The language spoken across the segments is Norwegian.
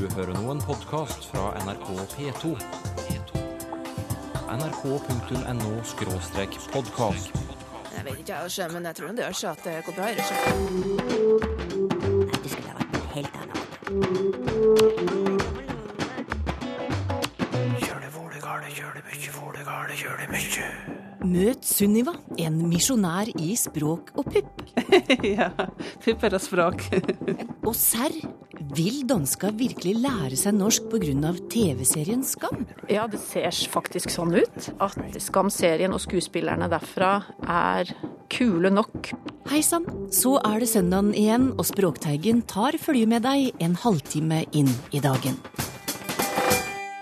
Du hører nå en podkast fra NRK P2. nrk.no-podkast. Jeg vet ikke, jeg, men jeg tror det gjør seg at det går bra. Nei, du skulle ha vært en helt annen måte. Møt Sunniva, en misjonær i språk og pupp. ja. Pupper og språk. Og serr, vil danska virkelig lære seg norsk pga. TV-serien Skam? Ja, det ser faktisk sånn ut. At Skam-serien og skuespillerne derfra er kule nok. Hei sann, så er det søndagen igjen, og Språkteigen tar følge med deg en halvtime inn i dagen.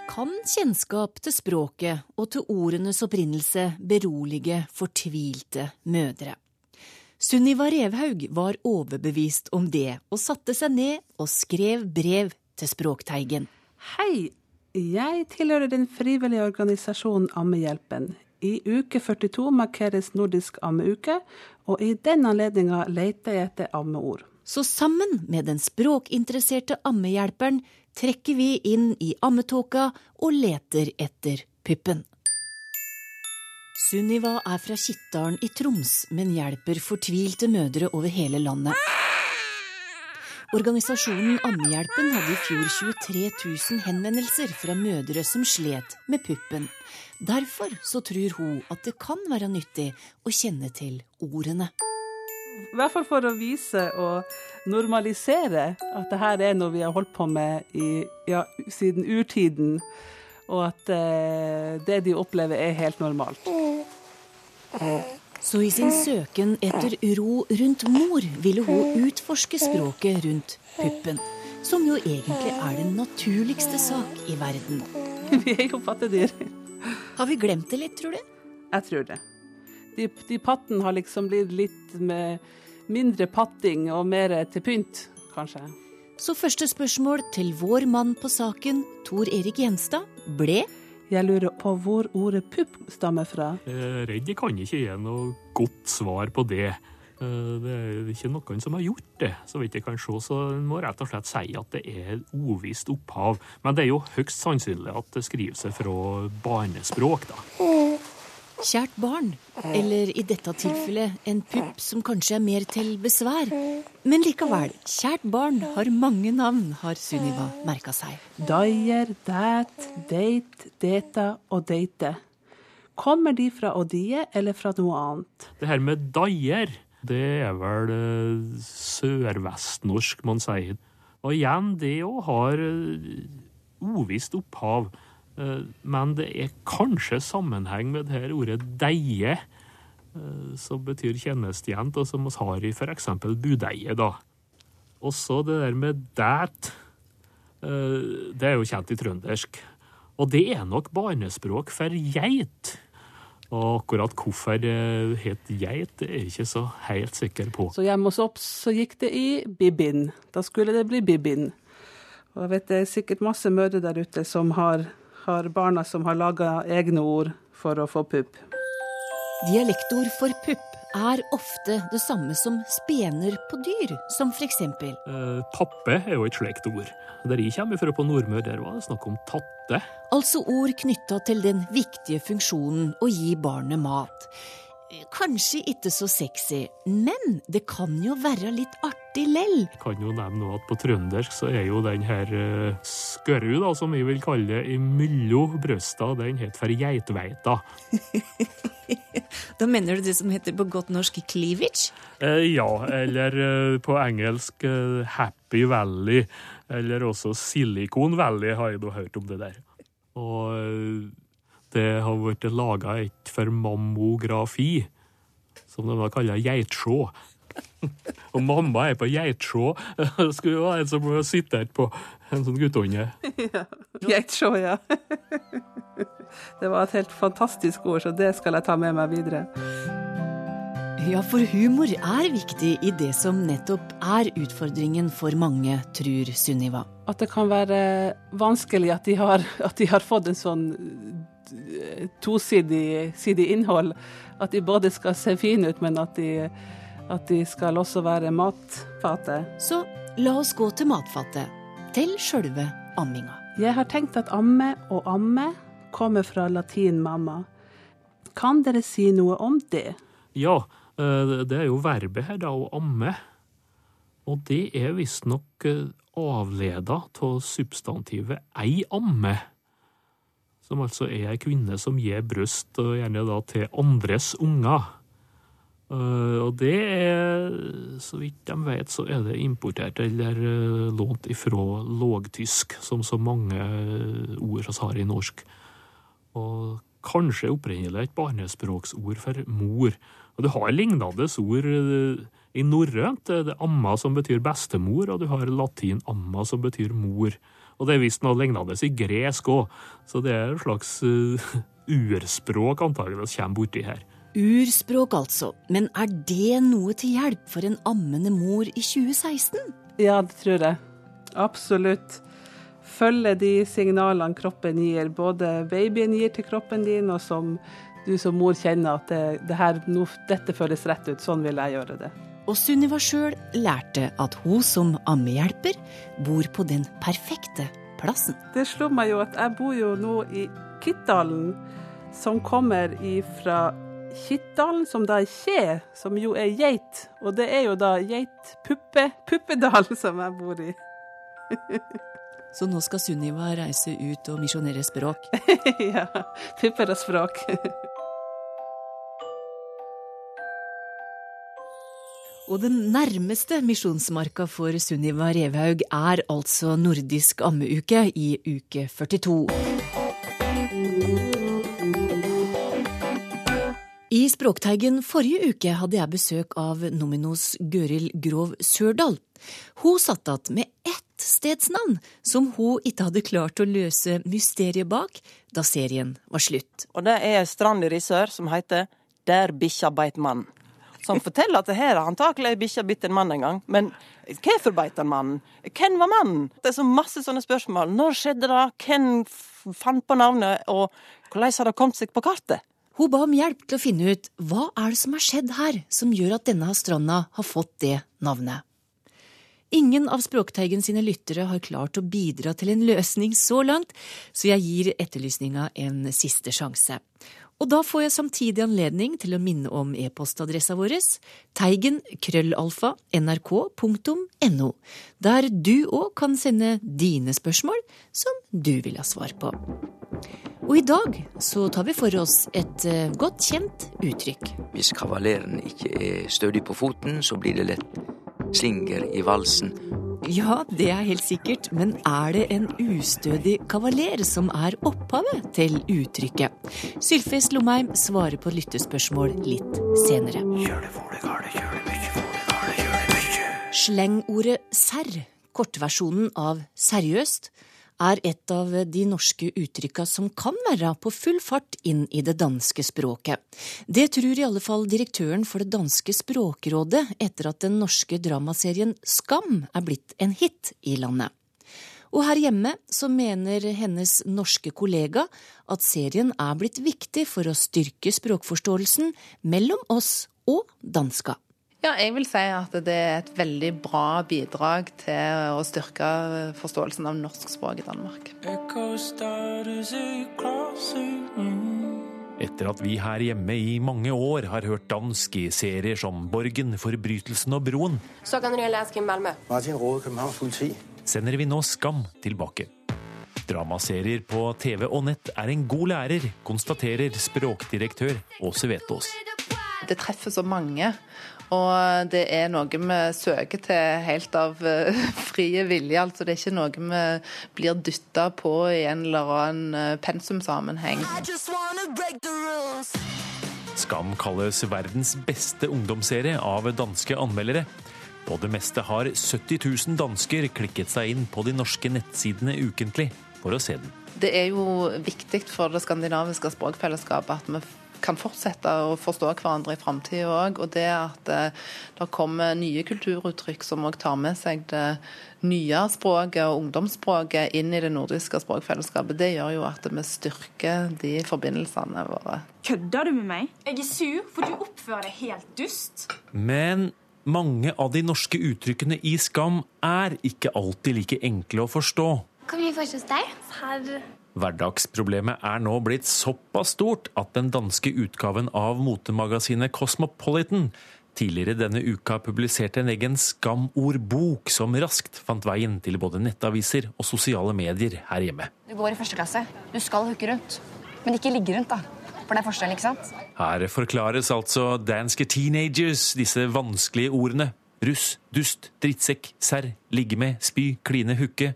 Kan kjennskap til språket og til ordenes opprinnelse berolige fortvilte mødre? Sunniva Revhaug var overbevist om det, og satte seg ned og skrev brev til Språkteigen. Hei, jeg tilhører den frivillige organisasjonen Ammehjelpen. I uke 42 markeres nordisk ammeuke, og i den anledninga leter jeg etter ammeord. Så sammen med den språkinteresserte ammehjelperen trekker vi inn i ammetåka og leter etter puppen. Sunniva er fra Kittdalen i Troms, men hjelper fortvilte mødre over hele landet. Organisasjonen Ammehjelpen hadde i fjor 23 000 henvendelser fra mødre som slet med puppen. Derfor så tror hun at det kan være nyttig å kjenne til ordene. I hvert fall for å vise og normalisere at det her er noe vi har holdt på med i, ja, siden urtiden, og at eh, det de opplever er helt normalt. Så i sin søken etter ro rundt mor ville hun utforske språket rundt puppen. Som jo egentlig er den naturligste sak i verden. Vi er jo pattedyr. Har vi glemt det litt, tror du? Jeg tror det. De, de pattene har liksom blitt litt med mindre patting og mer til pynt, kanskje. Så første spørsmål til vår mann på saken, Tor Erik Gjenstad, ble Jeg lurer på hvor ordet pupp stammer fra. Er redd jeg kan ikke gi noe godt svar på det. Eh, Det er ikke noen som har gjort det, så vidt jeg kan se, så en må rett og slett si at det er uvisst opphav. Men det er jo høyst sannsynlig at det skriver seg fra barnespråk, da. Kjært barn, eller i dette tilfellet en pupp som kanskje er mer til besvær. Men likevel, kjært barn har mange navn, har Sunniva merka seg. Dyer, dæt, deit, deta og deite. Kommer de fra odie eller fra noe annet? Det her med dyer, det er vel eh, sørvestnorsk man sier. Og igjen, det òg har eh, uvisst opphav. Eh, Men det er kanskje sammenheng med det her ordet deie, eh, som betyr tjenestejente, og som vi har i f.eks. budeie, da. Og så det der med dæt, eh, det er jo kjent i trøndersk. Og det er nok barnespråk for geit. Og akkurat hvorfor det het geit, det er jeg ikke så helt sikker på. Så hjemme hos oss så gikk det i bibbin. Da skulle det bli bibbin. Og jeg vet det er sikkert masse mødre der ute som har, har barna som har laga egne ord for å få pupp. Dialektord for pupp er ofte det samme som spener på dyr, som for eksempel Eh, tappe er jo et slikt ord. Der jeg kommer fra på Nordmøre, der var det snakk om tatte. Altså ord knytta til den viktige funksjonen å gi barnet mat. Kanskje ikke så sexy, men det kan jo være litt artig lell. Jeg kan jo nevne nå at på trøndersk så er jo den her uh, skørru, da, som vi vil kalle det, imellom brøsta, den heter for geitveita. Da mener du det som heter på godt norsk cleavage? Eh, ja, eller eh, på engelsk eh, Happy Valley, eller også Silicon Valley, har jeg da hørt om det der. Og eh, det har blitt laga et for mammografi, som de da kaller geitsjå. Og mamma er på geitsjå. Det skulle jo være en som sitter på en sånn guttunge. Geitsjå, ja. Det var et helt fantastisk ord, så det skal jeg ta med meg videre. Ja, for humor er viktig i det som nettopp er utfordringen for mange, tror Sunniva. At det kan være vanskelig at de har, at de har fått en sånn eh, tosidig sidig innhold. At de både skal se fine ut, men at de, at de skal også være matfatet. Så la oss gå til matfatet. Til sjølve amminga. Jeg har tenkt at amme og amme kommer fra latin mamma. Kan dere si noe om det? Ja, det er jo verbet her, da, å amme. Og det er visstnok eh, avleda av substantivet ei amme. Som altså er ei kvinne som gir bryst, gjerne da til andres unger. Eh, og det er, så vidt de vet, så er det importert eller eh, lånt ifra lågtysk, som så mange eh, ord vi har i norsk. Og kanskje opprinnelig et barnespråksord for mor. Og du har lignende ord eh, i norrønt. Det er amma som betyr bestemor, og du har latin amma som betyr mor. Og det er visst noe lignende i gresk òg, så det er et slags eh, urspråk antageligvis kommer borti her. Urspråk, altså. Men er det noe til hjelp for en ammende mor i 2016? Ja, det tror jeg. Absolutt. Følge de signalene kroppen gir, både babyen gir til kroppen din, og som du som mor kjenner at det, det her, no, dette føles rett ut, sånn vil jeg gjøre det. Og Sunniva sjøl lærte at hun som ammehjelper bor på den perfekte plassen. Det slo meg jo at jeg bor jo nå i Kittdalen, som kommer ifra Kittdalen, som da er kje, som jo er geit. Og det er jo da geitpuppe, Puppedal, som jeg bor i. Så nå skal Sunniva reise ut og misjonere språk. ja. Pupper og språk. Og den nærmeste misjonsmarka for Sunniva Revhaug er altså nordisk ammeuke i uke 42. I Språkteigen forrige uke hadde jeg besøk av Nominos Gøril Grov Sørdal. Hun satt igjen med ett stedsnavn som hun ikke hadde klart å løse mysteriet bak da serien var slutt. Og det er ei strand i Risør som heter Der bikkja beit mann. Som forteller at det her har antakelig ei bikkje bitt en mann en gang. Men hvorfor beit han mannen? Hvem var mannen? Det er så masse sånne spørsmål. Når skjedde det? Hvem fant på navnet? Og hvordan har det kommet seg på kartet? Hun ba om hjelp til å finne ut hva er det som har skjedd her som gjør at denne stranda har fått det navnet. Ingen av Språkteigen sine lyttere har klart å bidra til en løsning så langt, så jeg gir etterlysninga en siste sjanse. Og da får jeg samtidig anledning til å minne om e-postadressa vår, teigen-nrk.no, der du òg kan sende dine spørsmål som du vil ha svar på. Og i dag så tar vi for oss et eh, godt kjent uttrykk. Hvis kavaleren ikke er stødig på foten, så blir det lett slinger i valsen. Ja, det er helt sikkert, men er det en ustødig kavaler som er opphavet til uttrykket? Sylfest Lomheim svarer på lyttespørsmål litt senere. Slengordet serr, kortversjonen av seriøst, er et av de norske uttrykka som kan være på full fart inn i det danske språket. Det tror i alle fall direktøren for det danske språkrådet etter at den norske dramaserien Skam er blitt en hit i landet. Og her hjemme så mener hennes norske kollega at serien er blitt viktig for å styrke språkforståelsen mellom oss og danska. Ja, jeg vil si at det er et veldig bra bidrag til å styrke forståelsen av norsk språk i Danmark. Etter at vi her hjemme i mange år har hørt dansk i serier som Borgen, Forbrytelsen og Broen, Så kan lese Malmö. Martin politi. sender vi nå Skam tilbake. Dramaserier på TV og nett er en god lærer, konstaterer språkdirektør Åse Vetås. Det treffer så mange, og det er noe vi søker til helt av eh, frie vilje. Altså det er ikke noe vi blir dytta på i en eller annen eh, pensumsammenheng. Skam kalles verdens beste ungdomsserie av danske anmeldere. På det meste har 70 000 dansker klikket seg inn på de norske nettsidene ukentlig for å se den. Det er jo viktig for det skandinaviske språkfellesskapet at vi kan fortsette å forstå hverandre i framtida òg. Og det at eh, det kommer nye kulturuttrykk som òg tar med seg det nye språket og ungdomsspråket inn i det nordiske språkfellesskapet, det gjør jo at vi styrker de forbindelsene våre. Kødder du med meg? Jeg er sur, for du oppfører deg helt dust. Men mange av de norske uttrykkene i Skam er ikke alltid like enkle å forstå. Kan vi hos deg? Serr. Hverdagsproblemet er nå blitt såpass stort at den danske utgaven av motemagasinet Cosmopolitan tidligere denne uka publiserte en egen skamordbok som raskt fant veien til både nettaviser og sosiale medier her hjemme. Du går i første klasse. Du skal hooke rundt. Men ikke ligge rundt, da. For det er forskjellen, ikke sant? Her forklares altså danske teenagers disse vanskelige ordene. Russ, dust, drittsekk, serr, ligge med, spy, kline, hooke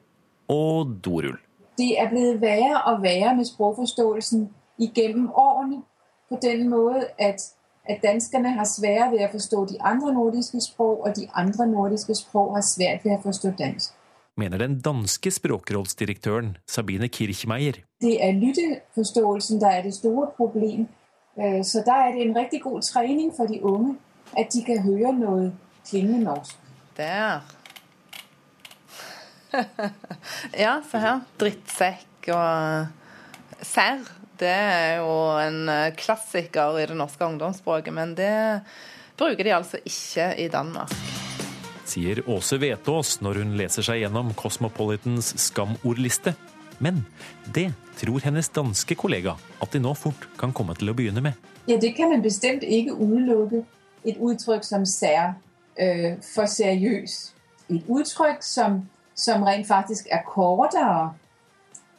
og dorull. Det er blitt verre og verre med språkforståelsen gjennom årene. På den måte at, at danskerne har sværere ved å forstå de andre nordiske språk, og de andre nordiske språk har svært ved å forstå dansk. Mener den danske språkrådsdirektøren Sabine Kirchmeier. Det er lytteforståelsen der er det store problem. Øh, Så der er det en riktig god trening for de unge at de kan høre noe klingende norsk. Der. ja, se her. Drittsekk og serr. Det er jo en eh, klassiker i det norske ungdomsspråket, men det bruker de altså ikke i Danmark. Sier Åse Vetås når hun leser seg gjennom Cosmopolitans skamordliste. Men det tror hennes danske kollega at de nå fort kan komme til å begynne med. Ja, det kan man bestemt ikke utelukke. Et uttrykk som sær øh, for seriøs. Et uttrykk som, som rent faktisk er kortere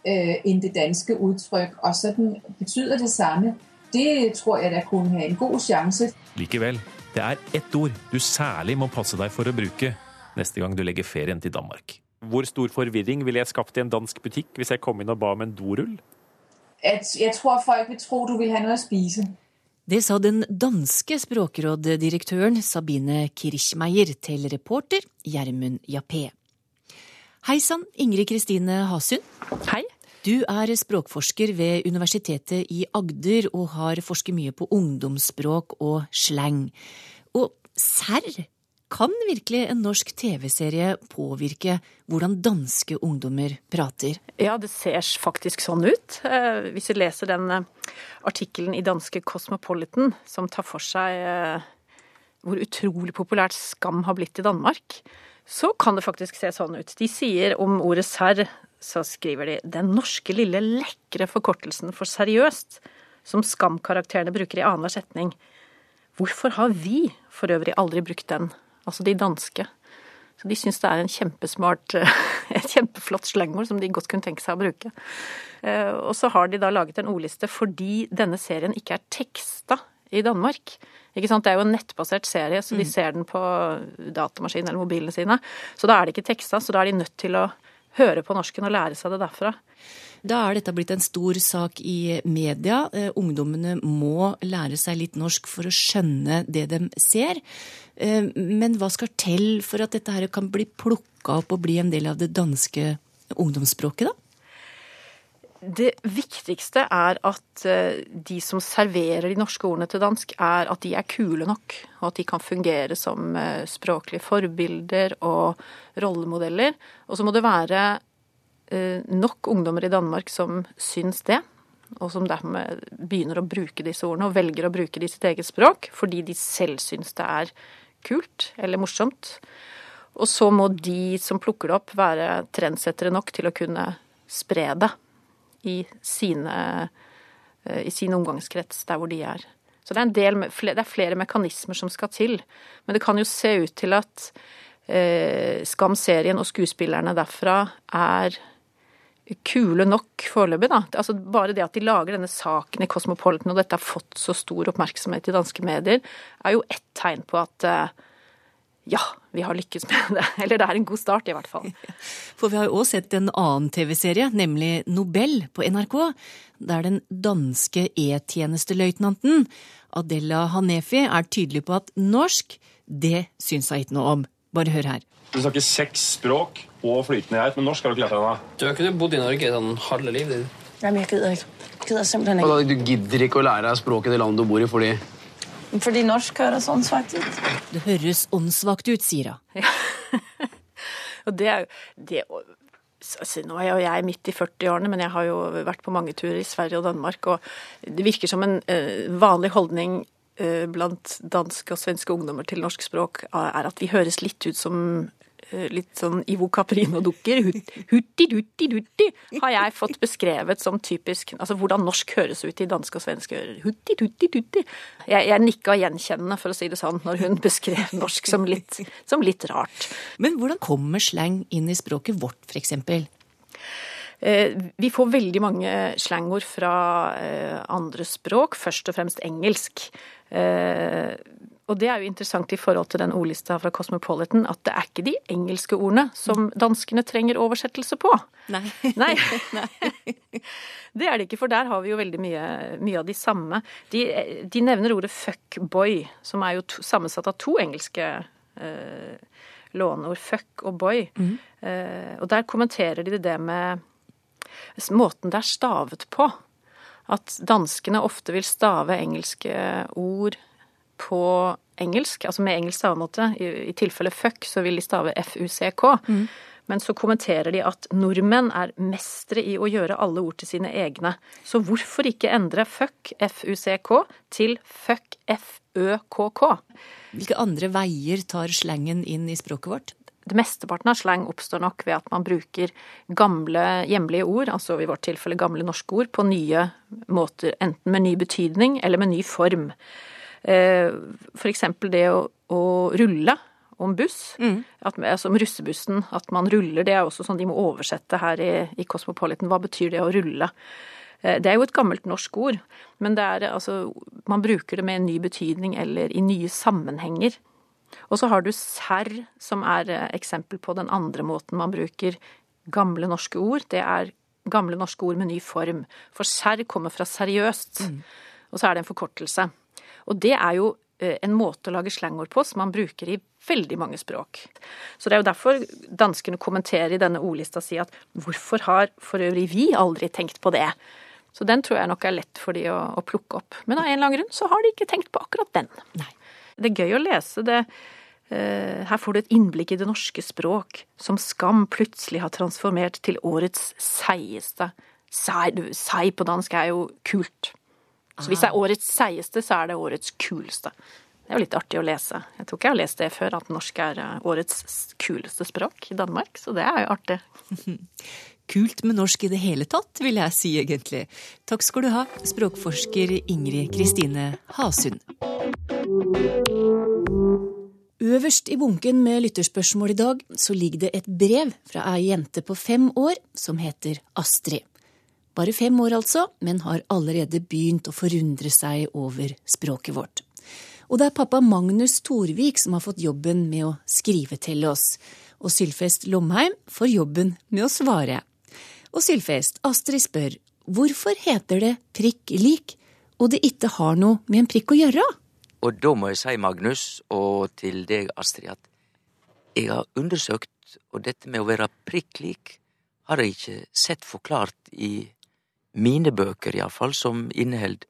øh, enn det danske uttrykk, og sånn betyr det samme. Det tror jeg da kunne ha en god sjanse. Likevel, det er ett ord du særlig må passe deg for å bruke neste gang du legger ferien til Danmark. Hvor stor forvirring ville jeg skapt i en dansk butikk hvis jeg kom inn og ba om en dorull? At jeg tror folk vil tro du vil ha noe å spise. Det sa den danske språkråddirektøren Sabine Kirchmeier til reporter Gjermund Jappé. Hei sann, Ingrid Kristine Hasund. Hei. Du er språkforsker ved Universitetet i Agder og har forsket mye på ungdomsspråk og slang. Og serr, kan virkelig en norsk TV-serie påvirke hvordan danske ungdommer prater? Ja, det ser faktisk sånn ut. Eh, Hvis du leser den eh, artikkelen i danske Cosmopolitan som tar for seg eh, hvor utrolig populært skam har blitt i Danmark, så kan det faktisk se sånn ut. De sier om ordet serr, så skriver de 'den norske lille lekre forkortelsen for seriøst', som skamkarakterene bruker i annenhver setning. Hvorfor har vi for øvrig aldri brukt den? Altså de danske. Så de syns det er en kjempesmart, et kjempeflott slangord som de godt kunne tenke seg å bruke. Eh, Og så har de da laget en ordliste fordi denne serien ikke er teksta i Danmark. Ikke sant? Det er jo en nettbasert serie, så de Mm. ser den på datamaskinen eller mobilene sine. Så da er det ikke teksta, så da er de nødt til å høre på norsken og lære seg det derfra. Da er dette blitt en stor sak i media. Eh, Ungdommene må lære seg litt norsk for å skjønne det de ser. Eh, Men hva skal til for at dette her kan bli plukka opp og bli en del av det danske ungdomsspråket, da? Det viktigste er at eh, de som serverer de norske ordene til dansk, er at de er kule nok, og at de kan fungere som eh, språklige forbilder og rollemodeller. Og så må det være eh, nok ungdommer i Danmark som syns det, og som dermed begynner å bruke disse ordene og velger å bruke det i sitt eget språk fordi de selv syns det er kult eller morsomt. Og så må de som plukker det opp, være trendsettere nok til å kunne spre det i, sine, eh, i sin omgangskrets, der hvor de er. Så det er, del, det er flere mekanismer som skal til. Men det kan jo se ut til at eh, Skam-serien og skuespillerne derfra er kule nok foreløpig, da. Altså bare det at de lager denne saken i Cosmopolitan, og dette har fått så stor oppmerksomhet i danske medier, er jo ett tegn på at eh, ja, vi har lykkes med det. Eller det er en god start, i hvert fall. For vi har jo også sett en annen TV-serie, nemlig Nobel på NRK, der den danske E-tjenesteløytnanten Adela Hanefi er tydelig på at norsk, det syns hun ikke noe om. Bare hør her. Du snakker seks språk og flytende geit, men norsk har du ikke lært deg. da. Du har ikke bodd i Norge sånn halve livet ditt? men jeg gidder ikke. Jeg gidder simpelthen ikke. du gidder ikke å lære deg språket i det landet du bor i fordi Fordi norsk høres åndssvakt ut. Det høres åndssvakt ut, sier hun. Og det er jo det, altså, Nå er jo jeg midt i 40-årene, men jeg har jo vært på mange turer i Sverige og Danmark, og det virker som en eh, vanlig holdning eh, blant danske og svenske ungdommer til norsk språk er at vi høres litt ut som litt sånn Ivo Caprino-dukker. Hutti-dutti-dutti har jeg fått beskrevet som typisk Altså hvordan norsk høres ut i danske og svenske ører. Hutti-dutti-dutti. Jeg, jeg nikka gjenkjennende, for å si det sånn, når hun beskrev norsk som litt, som litt rart. Men hvordan kommer slang inn i språket vårt, eksempel? Eh, vi får veldig mange slangord fra eh, andre språk, først og fremst engelsk. Og det er jo interessant i forhold til den ordlista fra Cosmopolitan, at det er ikke de engelske ordene som danskene trenger oversettelse på. Nei. Nei. Det er det ikke, for der har vi jo veldig mye, mye av de samme. De, de, nevner ordet fuckboy, som er jo to, sammensatt av to engelske eh, låneord. Fuck og boy. Mm. Eh, og der kommenterer de det med måten det er stavet på. At danskene ofte vil stave engelske ord på engelsk, altså med engelsk stavemåte. I, i tilfelle fuck så vil de stave fuck. Mm. Men så kommenterer de at nordmenn er mestere i å gjøre alle ord til sine egne. Så hvorfor ikke endre fuck, fuck, til fuck, føkk? Hvilke andre veier tar slangen inn i språket vårt? Det Mesteparten av slang oppstår nok ved at man bruker gamle hjemlige ord, altså i vårt tilfelle gamle norske ord, på nye måter. Enten med ny betydning eller med ny form. Eh, eksempel det å, å rulle om buss. Mm. At, altså om russebussen. At man ruller. Det er også sånn de må oversette her i, i Cosmopolitan. Hva betyr det å rulle? Eh, det er jo et gammelt norsk ord, men det er altså Man bruker det med en ny betydning eller i nye sammenhenger. Og så har du serr, som er eh, eksempel på den andre måten man bruker gamle norske ord. Det er gamle norske ord med ny form. For serr kommer fra seriøst, mm. og så er det en forkortelse. Og det er jo Eh, en måte å lage slangord på som man bruker i veldig mange språk. Så det er jo derfor danskene kommenterer i denne ordlista si at hvorfor har for øvrig vi aldri tenkt på det? Så den tror jeg nok er lett for de å, å plukke opp. Men av en eller annen grunn så har de ikke tenkt på akkurat den. Nei. Det er gøy å lese det. Eh, her får du et innblikk i det norske språk, som Skam plutselig har transformert til årets seigeste. Sei på dansk er jo kult. Så hvis det er årets seigeste, så er det årets kuleste. Det er jo litt artig å lese. Jeg tror ikke jeg har lest det før, at norsk er eh, årets kuleste språk i Danmark. Så det er jo artig. Kult med norsk i det hele tatt, vil jeg si egentlig. Takk skal du ha, språkforsker Ingrid Kristine Hasund. Øverst i bunken med lytterspørsmål i dag så ligger det et brev fra ei jente på fem år som heter Astrid. Bare fem år altså, men har allerede begynt å forundre seg over språket vårt. Og det er pappa Magnus Torvik som har fått jobben med å skrive til oss. Og Sylfest Lomheim får jobben med å svare. Og Sylfest, Astrid spør hvorfor heter det prikk lik, og det ikke har noe med en prikk å gjøre? Og da må jeg si, Magnus, og til deg, Astrid, at jeg har undersøkt, og dette med å være prikk lik har jeg ikke sett forklart i mine bøker iallfall, som inneheld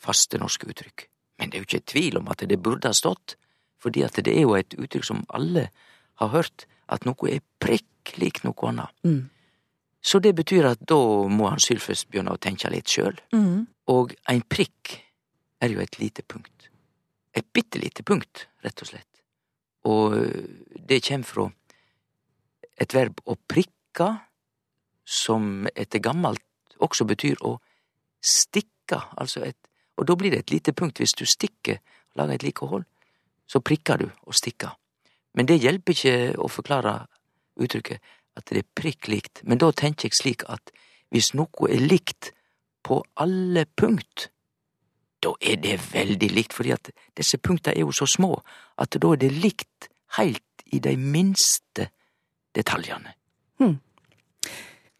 faste norske uttrykk. Men det er jo ikke tvil om at det burde ha stått, fordi at det er jo et uttrykk som alle har hørt, at noe er prikk lik noe annet. Mm. Så det betyr at da må han Sylfest begynne å tenke litt sjøl. Mm. Og ein prikk er jo et lite punkt. Et bitte lite punkt, rett og slett. Og det kjem fra et verb å prikke, som etter gammelt også betyr å stikke, altså et Og da blir det et lite punkt hvis du stikker, lager et like hull, så prikker du og stikker. Men det hjelper ikke å forklare uttrykket at det er prikk likt, men da tenker jeg slik at hvis noe er likt på alle punkt, da er det veldig likt, fordi at disse punkta er jo så små at da er det likt heilt i de minste detaljene. Hmm.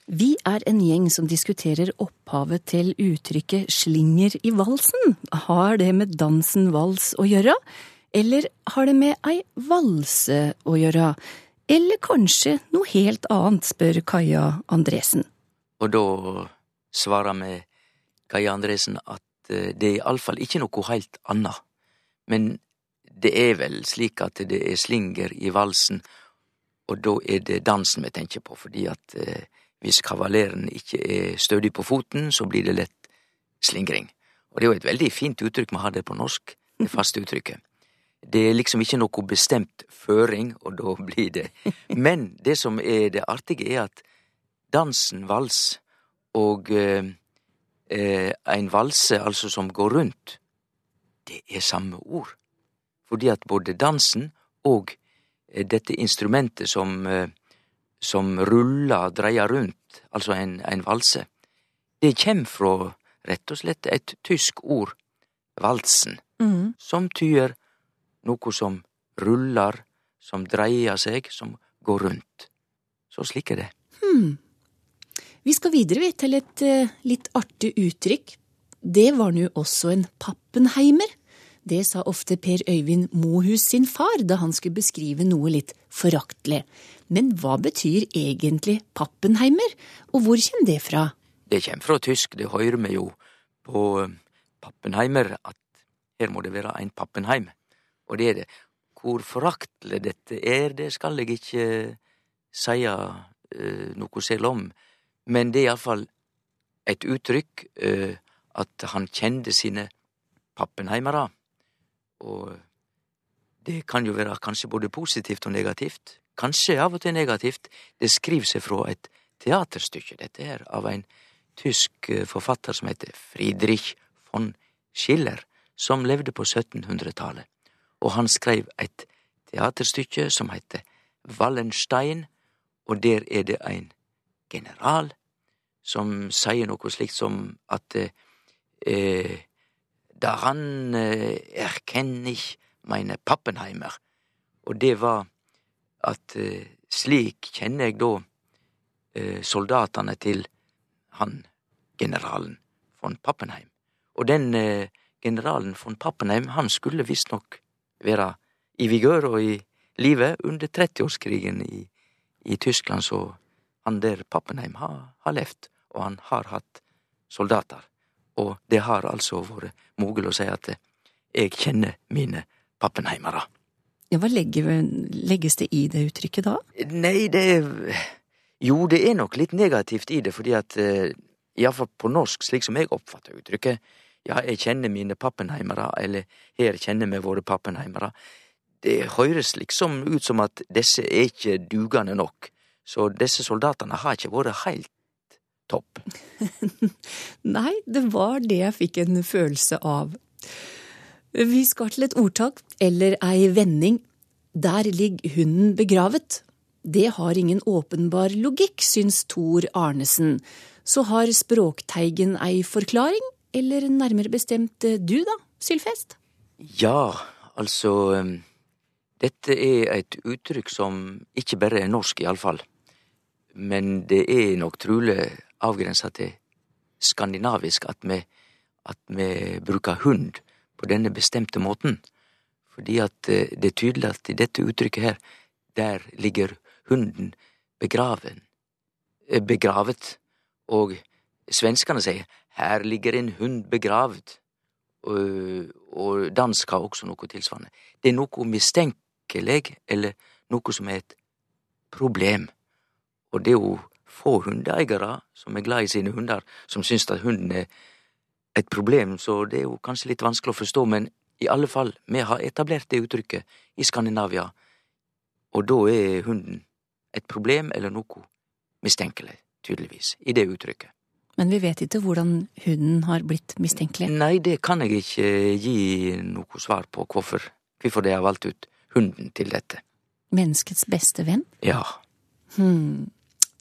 Vi er en gjeng som diskuterer opphavet til uttrykket slinger i valsen. Har det med dansen vals å gjøre? Eller har det med ei valse å gjøre? Eller kanskje noe helt annet, spør Kaja Andresen. Og da svarer vi Kaja Andresen at eh, det er iallfall ikke noe helt anna. Men det er vel slik at det er slinger i valsen, og da er det dansen vi tenker på, fordi at eh, hvis kavaleren ikke er stødig på foten, så blir det lett slingring. Og det er jo et veldig fint uttrykk vi har det på norsk, det faste uttrykket. det er liksom ikke noe bestemt føring, og da blir det Men det som er det artige, er at dansen vals og eh, en valse, altså som går rundt, det er samme ord. Fordi at både dansen og eh, dette instrumentet som, eh, som ruller, dreier rundt, altså en, en valse, det kjem fra rett og slett et tysk ord, valsen, Mm. som tyder noe som ruller, som dreier seg, som går rundt. Så slik er det. Hmm. Vi skal videre vi, til et eh, litt artig uttrykk. Det var nå også en pappenheimer. Det sa ofte Per Øyvind Mohus sin far da han skulle beskrive noe litt foraktelig. Men hva betyr egentlig pappenheimer, og hvor kommer det fra? Det kommer fra tysk, det hører vi jo på eh, Pappenheimer, at her må det være ein Pappenheim. Og det er det. Hvor foraktelig dette er, det skal jeg ikke si eh, noe selv om. Men det er iallfall et uttrykk eh, at han kjente sine pappenheimere. Og det kan jo være kanskje både positivt og negativt. Kanskje av og til negativt. Det skriver seg fra et teaterstykke, dette her, av en tysk eh, forfatter som heter Friedrich von Schiller, som levde på 1700-tallet. Og han skrev et teaterstykke som heter Wallenstein, og der er det ein general som sier noe slikt som at eh, Daran eh, erkenne ich meine Pappenheimer. Og det var at eh, slik kjenner jeg da eh, soldatene til han generalen von Pappenheim. Og den eh, generalen von Pappenheim, han skulle visstnok være i vigør og i live under 30-årskrigen i, i Tyskland, så han der Pappenheim har, har levd, og han har hatt soldater. Og det har altså vært mogel å si at jeg kjenner mine pappenheimere. Ja, hva legges det i det uttrykket da? Nei, det Jo, det er nok litt negativt i det, fordi at eh, iallfall på norsk, slik som jeg oppfatter uttrykket, ja, jeg kjenner mine pappenheimere, eller her kjenner vi våre pappenheimere, det høres liksom ut som at disse er ikke dugende nok, så disse soldatene har ikke vært heilt topp. Nei, det var det jeg fikk en følelse av. Vi skal til et ordtak, eller ei vending. Der ligger hunden begravet. Det har ingen åpenbar logikk, syns Tor Arnesen. Så har Språkteigen ei forklaring, eller nærmere bestemt du da, Sylfest? Ja, altså Dette er et uttrykk som ikke bare er norsk, iallfall. Men det er nok trolig avgrensa til skandinavisk at vi, at vi bruker hund på denne bestemte måten. Fordi at eh, det er tydelig at i dette uttrykket her, der ligger hunden begraven, eh, begravet. Og svenskene sier her ligger en hund begravd. Og, dansk har også noe tilsvarende. Det er noe mistenkelig, eller noe som er et problem. Og det er jo få hundeeiere som er glad i sine hunder, som syns at hunden er et problem, så det er jo kanskje litt vanskelig å forstå, men i alle fall, vi har etablert det uttrykket i Skandinavia, og da er hunden et problem eller noe mistenkelig, tydeligvis, i det uttrykket. Men vi vet ikke hvordan hunden har blitt mistenkelig. Nei, det kan jeg ikke gi noe svar på, hvorfor, hvorfor de har valgt ut hunden til dette. Menneskets beste venn? Ja. Hmm.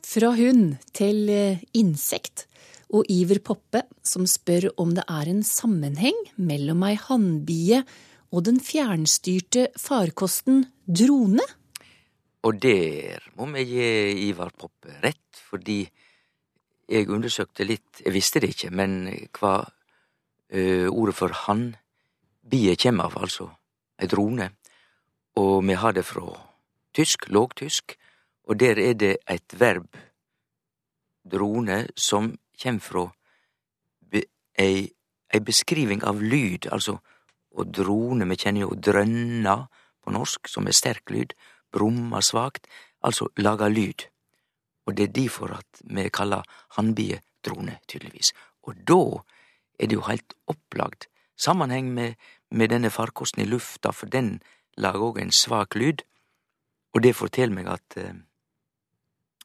Fra hund til eh, insekt og Iver Poppe, som spør om det er en sammenheng mellom ei hannbie og den fjernstyrte farkosten drone? Og der må vi gi Ivar Poppe rett, fordi jeg undersøkte litt, jeg visste det ikke, men hva ø, ordet for hannbie kommer av, altså ei drone, og vi har det fra tysk, lågtysk, og der er det et verb, drone, som kjem fra be, ei, ei beskriving av lyd, altså å drone, vi kjenner jo drønna på norsk, som er sterk lyd, brumma svakt, altså laga lyd. Og det er difor at vi kaller hannbie drone, tydeligvis. Og da er det jo heilt opplagt sammenheng med, med denne farkosten i lufta, for den lager òg en svak lyd, og det forteller meg at eh,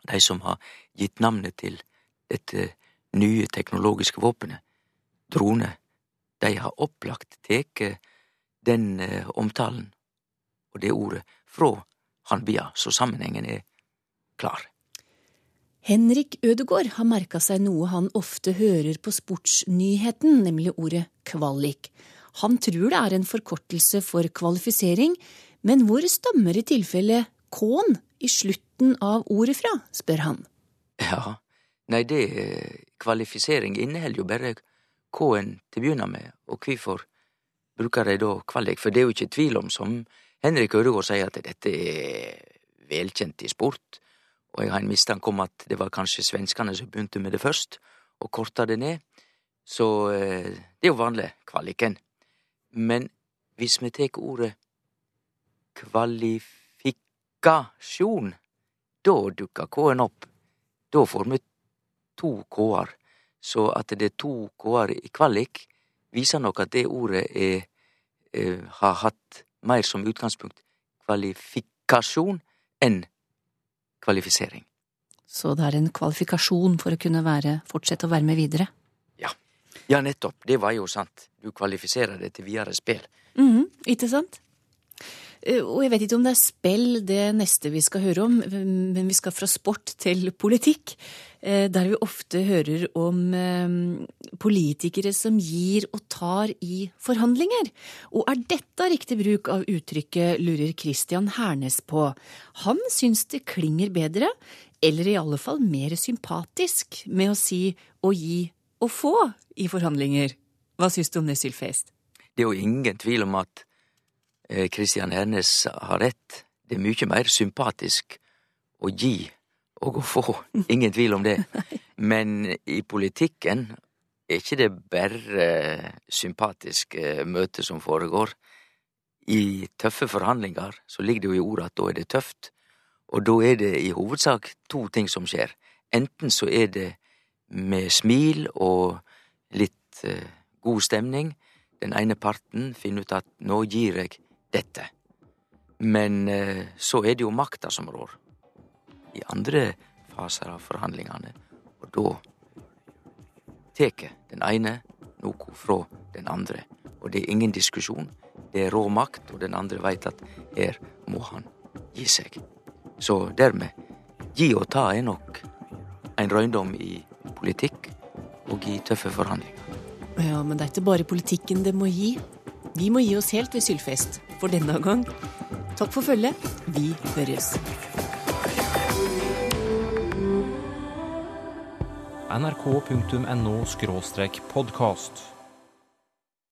de som har gitt navnet til dette nye teknologiske våpenet, droner, de har opplagt teke den eh, omtalen og det ordet fra Hanbia, så sammenhengen er klar. Henrik Ødegård har merka seg noe han ofte hører på Sportsnyheten, nemlig ordet kvalik. Han tror det er en forkortelse for kvalifisering, men hvor stammer i tilfelle K-en i slutten av ordet fra, spør han. Ja, nei, det kvalifisering inneholder jo bare K-en til å begynne med, og hvorfor bruker de da kvalik? For det er jo ikke tvil om, som Henrik Ødegaard sier, at dette er velkjent i sport og jeg har en mistanke om at det var kanskje svenskene som begynte med det først, og korta det ned. Så eh, det er jo vanlig, kvaliken. Men hvis vi tek ordet kvalifikasjon, da dukker K-en opp. Da får vi to K-er. Så at det er to K-er i kvalik, viser nok at det ordet er, er, har hatt mer som utgangspunkt kvalifikasjon enn kvalifisering. Så det er en kvalifikasjon for å kunne være, fortsette å være med videre? Ja. Ja, nettopp. Det var jo sant. Du kvalifiserer det til videre spill. Mm, ikke sant? Eh, og jeg vet ikke om det er spill det neste vi skal høre om, men vi skal fra sport til politikk. Eh, der vi ofte hører om eh, politikere som gir og tar i forhandlinger. Og er dette riktig bruk av uttrykket, lurer Christian Hernes på. Han syns det klinger bedre, eller i alle fall mer sympatisk, med å si å gi og få i forhandlinger. Hva syns du om det, Sylfest? Det er jo ingen tvil om at Kristian Hernes har rett. Det er mye mer sympatisk å gi og å få. Ingen tvil om det. Men i politikken er ikke det bare sympatiske møter som foregår. I tøffe forhandlinger så ligger det jo i ordet at da er det tøft. Og da er det i hovedsak to ting som skjer. Enten så er det med smil og litt god stemning. Den ene parten finner ut at nå gir jeg dette. Men så er det jo makta som rår. I andre faser av forhandlingene, og da tar den ene noe fra den andre. Og det er ingen diskusjon. Det er rå makt, og den andre veit at her må han gi seg. Så dermed, gi og ta er nok en røyndom i politikk og i tøffe forhandlinger. Ja, men det er ikke bare politikken det må gi. Vi må gi oss helt ved Sylfest for denne gang. Takk for følget. Vi høres. nrk.no podkast.